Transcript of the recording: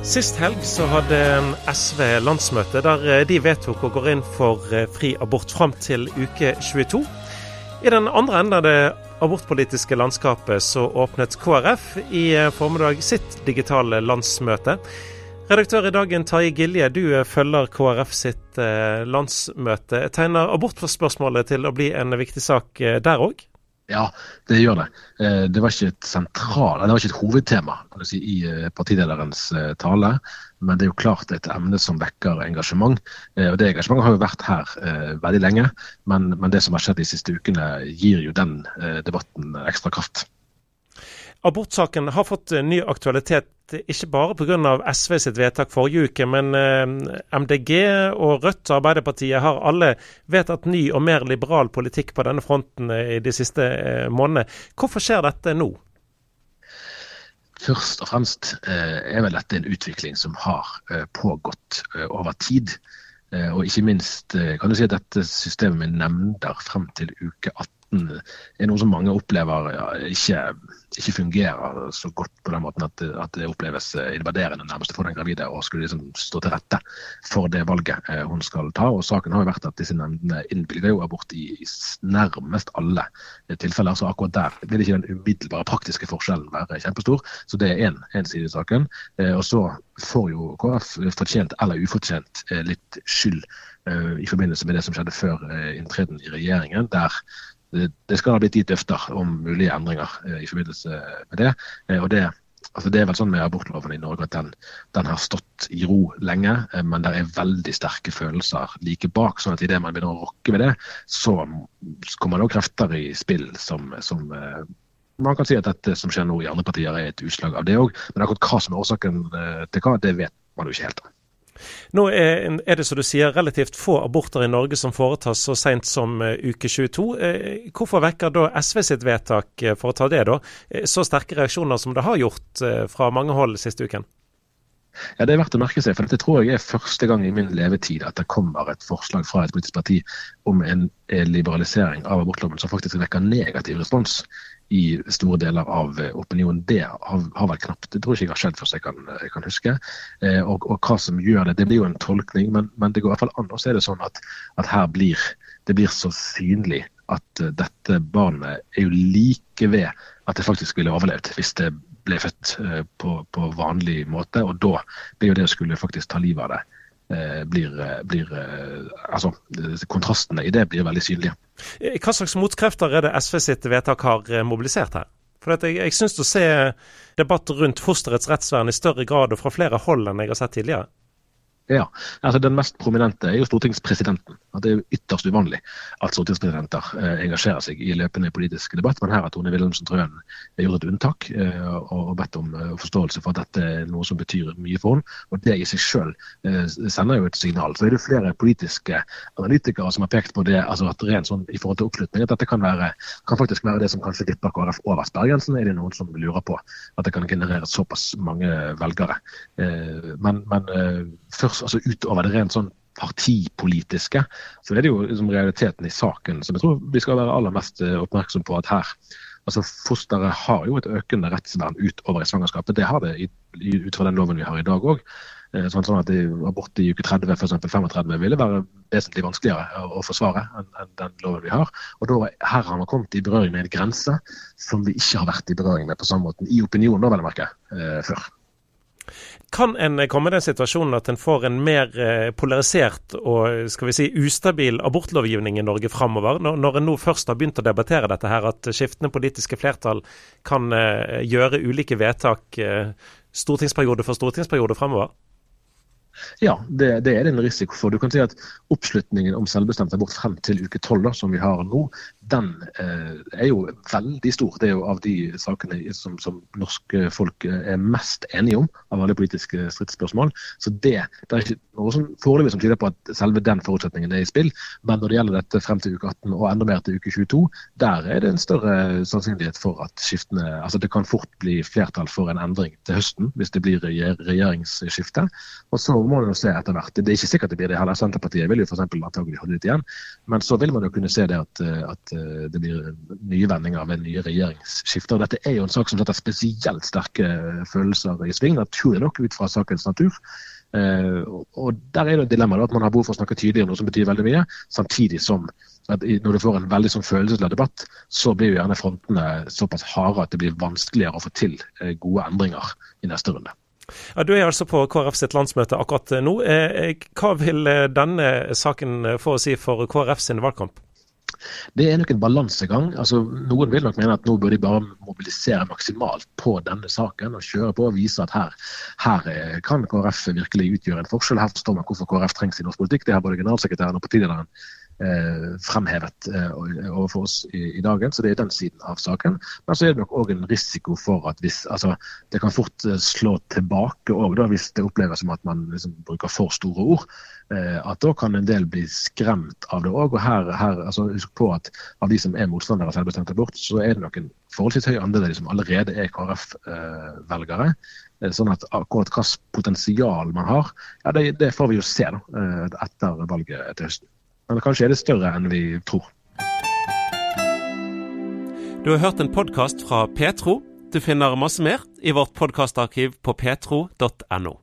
Sist helg så hadde SV landsmøte der eh, de vedtok å gå inn for eh, fri abort fram til uke 22. I den andre enden av det abortpolitiske landskapet så åpnet KrF i eh, formiddag sitt digitale landsmøte. Redaktør i Dagen Taje Gilje, du følger KrF sitt landsmøte. Tegner abortspørsmålet til å bli en viktig sak der òg? Ja, det gjør det. Eh, det var ikke et sentral, det var ikke et hovedtema si, i eh, partilederens eh, tale, men det er jo klart et emne som vekker engasjement. Og Det engasjementet har jo vært her veldig lenge, men, men det som har skjedd de siste ukene gir jo den debatten ekstra kraft. Abortsaken har fått ny aktualitet ikke bare pga. SV sitt vedtak forrige uke, men eh, MDG og Rødt og Arbeiderpartiet har alle vedtatt ny og mer liberal politikk på denne fronten eh, i de siste eh, månedene. Hvorfor skjer dette nå? Først og fremst er vel dette en utvikling som har pågått over tid. Og ikke minst kan du si at dette systemet med nemnder frem til uke 18 måten er noe som mange opplever ja, ikke, ikke, fungerer så godt på den måten at, at det oppleves eh, invaderende nærmest for den gravide å skulle liksom stå til rette for det valget eh, hun skal ta. Og Saken har jo vært at disse nemndene innvilger jo abort i, nærmest alle tilfeller. Så akkurat der vil ikke den umiddelbare praktiske forskjellen være kjempestor. Så det er én side i saken. Eh, og så får jo KrF fortjent eller ufortjent litt skyld i forbindelse med det som skjedde før inntreden i regjeringen, der det, skal ha blitt gitt løfter om mulige endringer eh, i forbindelse med det. Eh, og det, altså det er vel sånn med abortloven i Norge at den, den, har stått i ro lenge, eh, men det er veldig sterke følelser like bak. sånn at idet man begynner å rokke ved det, så kommer det også krefter i spill som, som man kan si at dette som skjer nå i andre partier er et utslag av det òg. Men akkurat hva som er årsaken til hva, det vet man jo ikke helt. om. Nå er, det som du sier relativt få aborter i Norge som foretas så seint som uh, uke 22. Uh, eh, hvorfor vekker da SV sitt vedtak uh, for å ta det, da, så sterke reaksjoner som det har gjort fra mange hold siste uken? Ja, Det er verdt å merke seg, for dette tror jeg er første gang i min levetid at det kommer et forslag fra et politisk parti om en liberalisering av abortloven som faktisk vekker negativ respons i store deler av eh, opinionen. Det har, har vært knapt. Det tror jeg ikke jeg har skjedd først jeg kan, jeg kan huske. Eh, og, og, hva som gjør det, det blir jo en tolkning, men, men det går i hvert fall an å se det sånn at, at her blir det blir så synlig at uh, dette barnet er jo like ved at det faktisk ville overlevd hvis det ble født på, på, vanlig måte. Og da blir jo det å skulle faktisk ta livet av det Eh, blir, eh, blir eh, altså, Kontrastene i det blir veldig synlige. Hva slags motkrefter er det SV sitt vedtak har mobilisert her? For Jeg, jeg syns å se debatt rundt fosterets rettsvern i større grad og fra flere hold enn jeg har sett tidligere. Ja, altså Den mest prominente er jo stortingspresidenten. At Det er ytterst uvanlig at stortingspresidenter eh, engasjerer seg i løpende politisk debatt. Men her har Tone Wilhelmsen Trøen gjort et unntak eh, og, bedt om eh, forståelse for at dette er noe som betyr mye for henne. Og Det i seg selv sender jo et signal. Så er det flere politiske analytikere som har pekt på det altså at rent sånn i forhold til oppslutning, at dette kan, være, kan faktisk være det som kanskje dipper KrF over sperregrensen. Er det noen som lurer på at det kan generere såpass mange velgere. Men, men først altså utover det rent sånn partipolitiske, så er det jo liksom realiteten i saken som jeg tror vi skal være aller mest eh, oppmerksom på. at her altså Fosteret har jo et økende rettsvern utover i svangerskapet. Det har det ut fra den loven vi har i dag òg. Eh, sånn, at Abort i uke 30 for eksempel 35 ville være vesentlig vanskeligere å, forsvare enn den loven vi har. Og da, Her har man kommet i berøring med en grense som vi ikke har vært i berøring med på samme måte i opinionen, vel å merke, eh, før. Kan en komme i den situasjonen at en får en mer eh, polarisert og skal vi si, ustabil abortlovgivning i Norge framover, når en nå først har begynt å debattere dette her, at skiftende politiske flertall kan eh, gjøre ulike vedtak eh, stortingsperiode for stortingsperiode framover? Ja, det, det, er det en risiko for. Du kan si at Oppslutningen om selvbestemt abort frem til uke tolv, som vi har nå, den eh, er jo veldig stor. Det er jo av de sakene som, som norske folk er mest enige om av alle politiske stridsspørsmål. Så det, det er ikke noe som foreløpig tyder på at selve den forutsetningen er i spill. Men når det gjelder dette frem til uke 18 og enda mer til uke 22, der er det en større sannsynlighet for at skiftene Altså det kan fort bli flertall for en endring til høsten hvis det blir regjeringsskifte. Og så må man jo se etter hvert. Det er ikke sikkert det blir det heller. Senterpartiet vil jo f.eks. antagelig holde ut igjen. Men så vil man jo kunne se det at, at det blir nye vendinger ved nye regjeringsskifter. Dette er jo en sak som setter spesielt sterke følelser i sving, naturlig nok ut fra sakens natur. Og Der er det et dilemma at man har behov for å snakke tydelig om noe som betyr veldig mye, samtidig som at når du får en veldig sånn følelsesladet debatt, så blir jo gjerne frontene såpass harde at det blir vanskeligere å få til gode endringer i neste runde. Ja, du er altså på KrF sitt landsmøte akkurat nå. Eh, eh, hva vil eh, denne saken få å si for KrF sin valgkamp? Det er nok en balansegang. Altså, noen vil nok mene at nå bør de bare mobilisere maksimalt på denne saken og kjøre på og vise at her, her kan KrF virkelig utgjøre en forskjell. Her forstår man hvorfor KrF trengs i norsk politikk. Det har både generalsekretæren og partilederen eh, fremhevet eh, overfor oss i, i, dagen. Så det er den siden av saken. Men så er det nok òg en risiko for at hvis altså, Det kan fort eh, slå tilbake òg, hvis det oppleves som at man liksom, bruker for store ord. Eh, at da kan en del bli skremt av det òg. Og her, her altså, husk på at av de som er motstandere av selvbestemt abort, så er det nok en forholdsvis høy andel av de som allerede er KrF-velgere. Eh, sånn at akkurat hvilket potensial man har, ja, det, det får vi jo se da, etter valget til høsten. Men kanskje er det større enn vi tror. Du har hørt en podkast fra Petro. Du finner masse mer i vårt podkastarkiv på petro.no.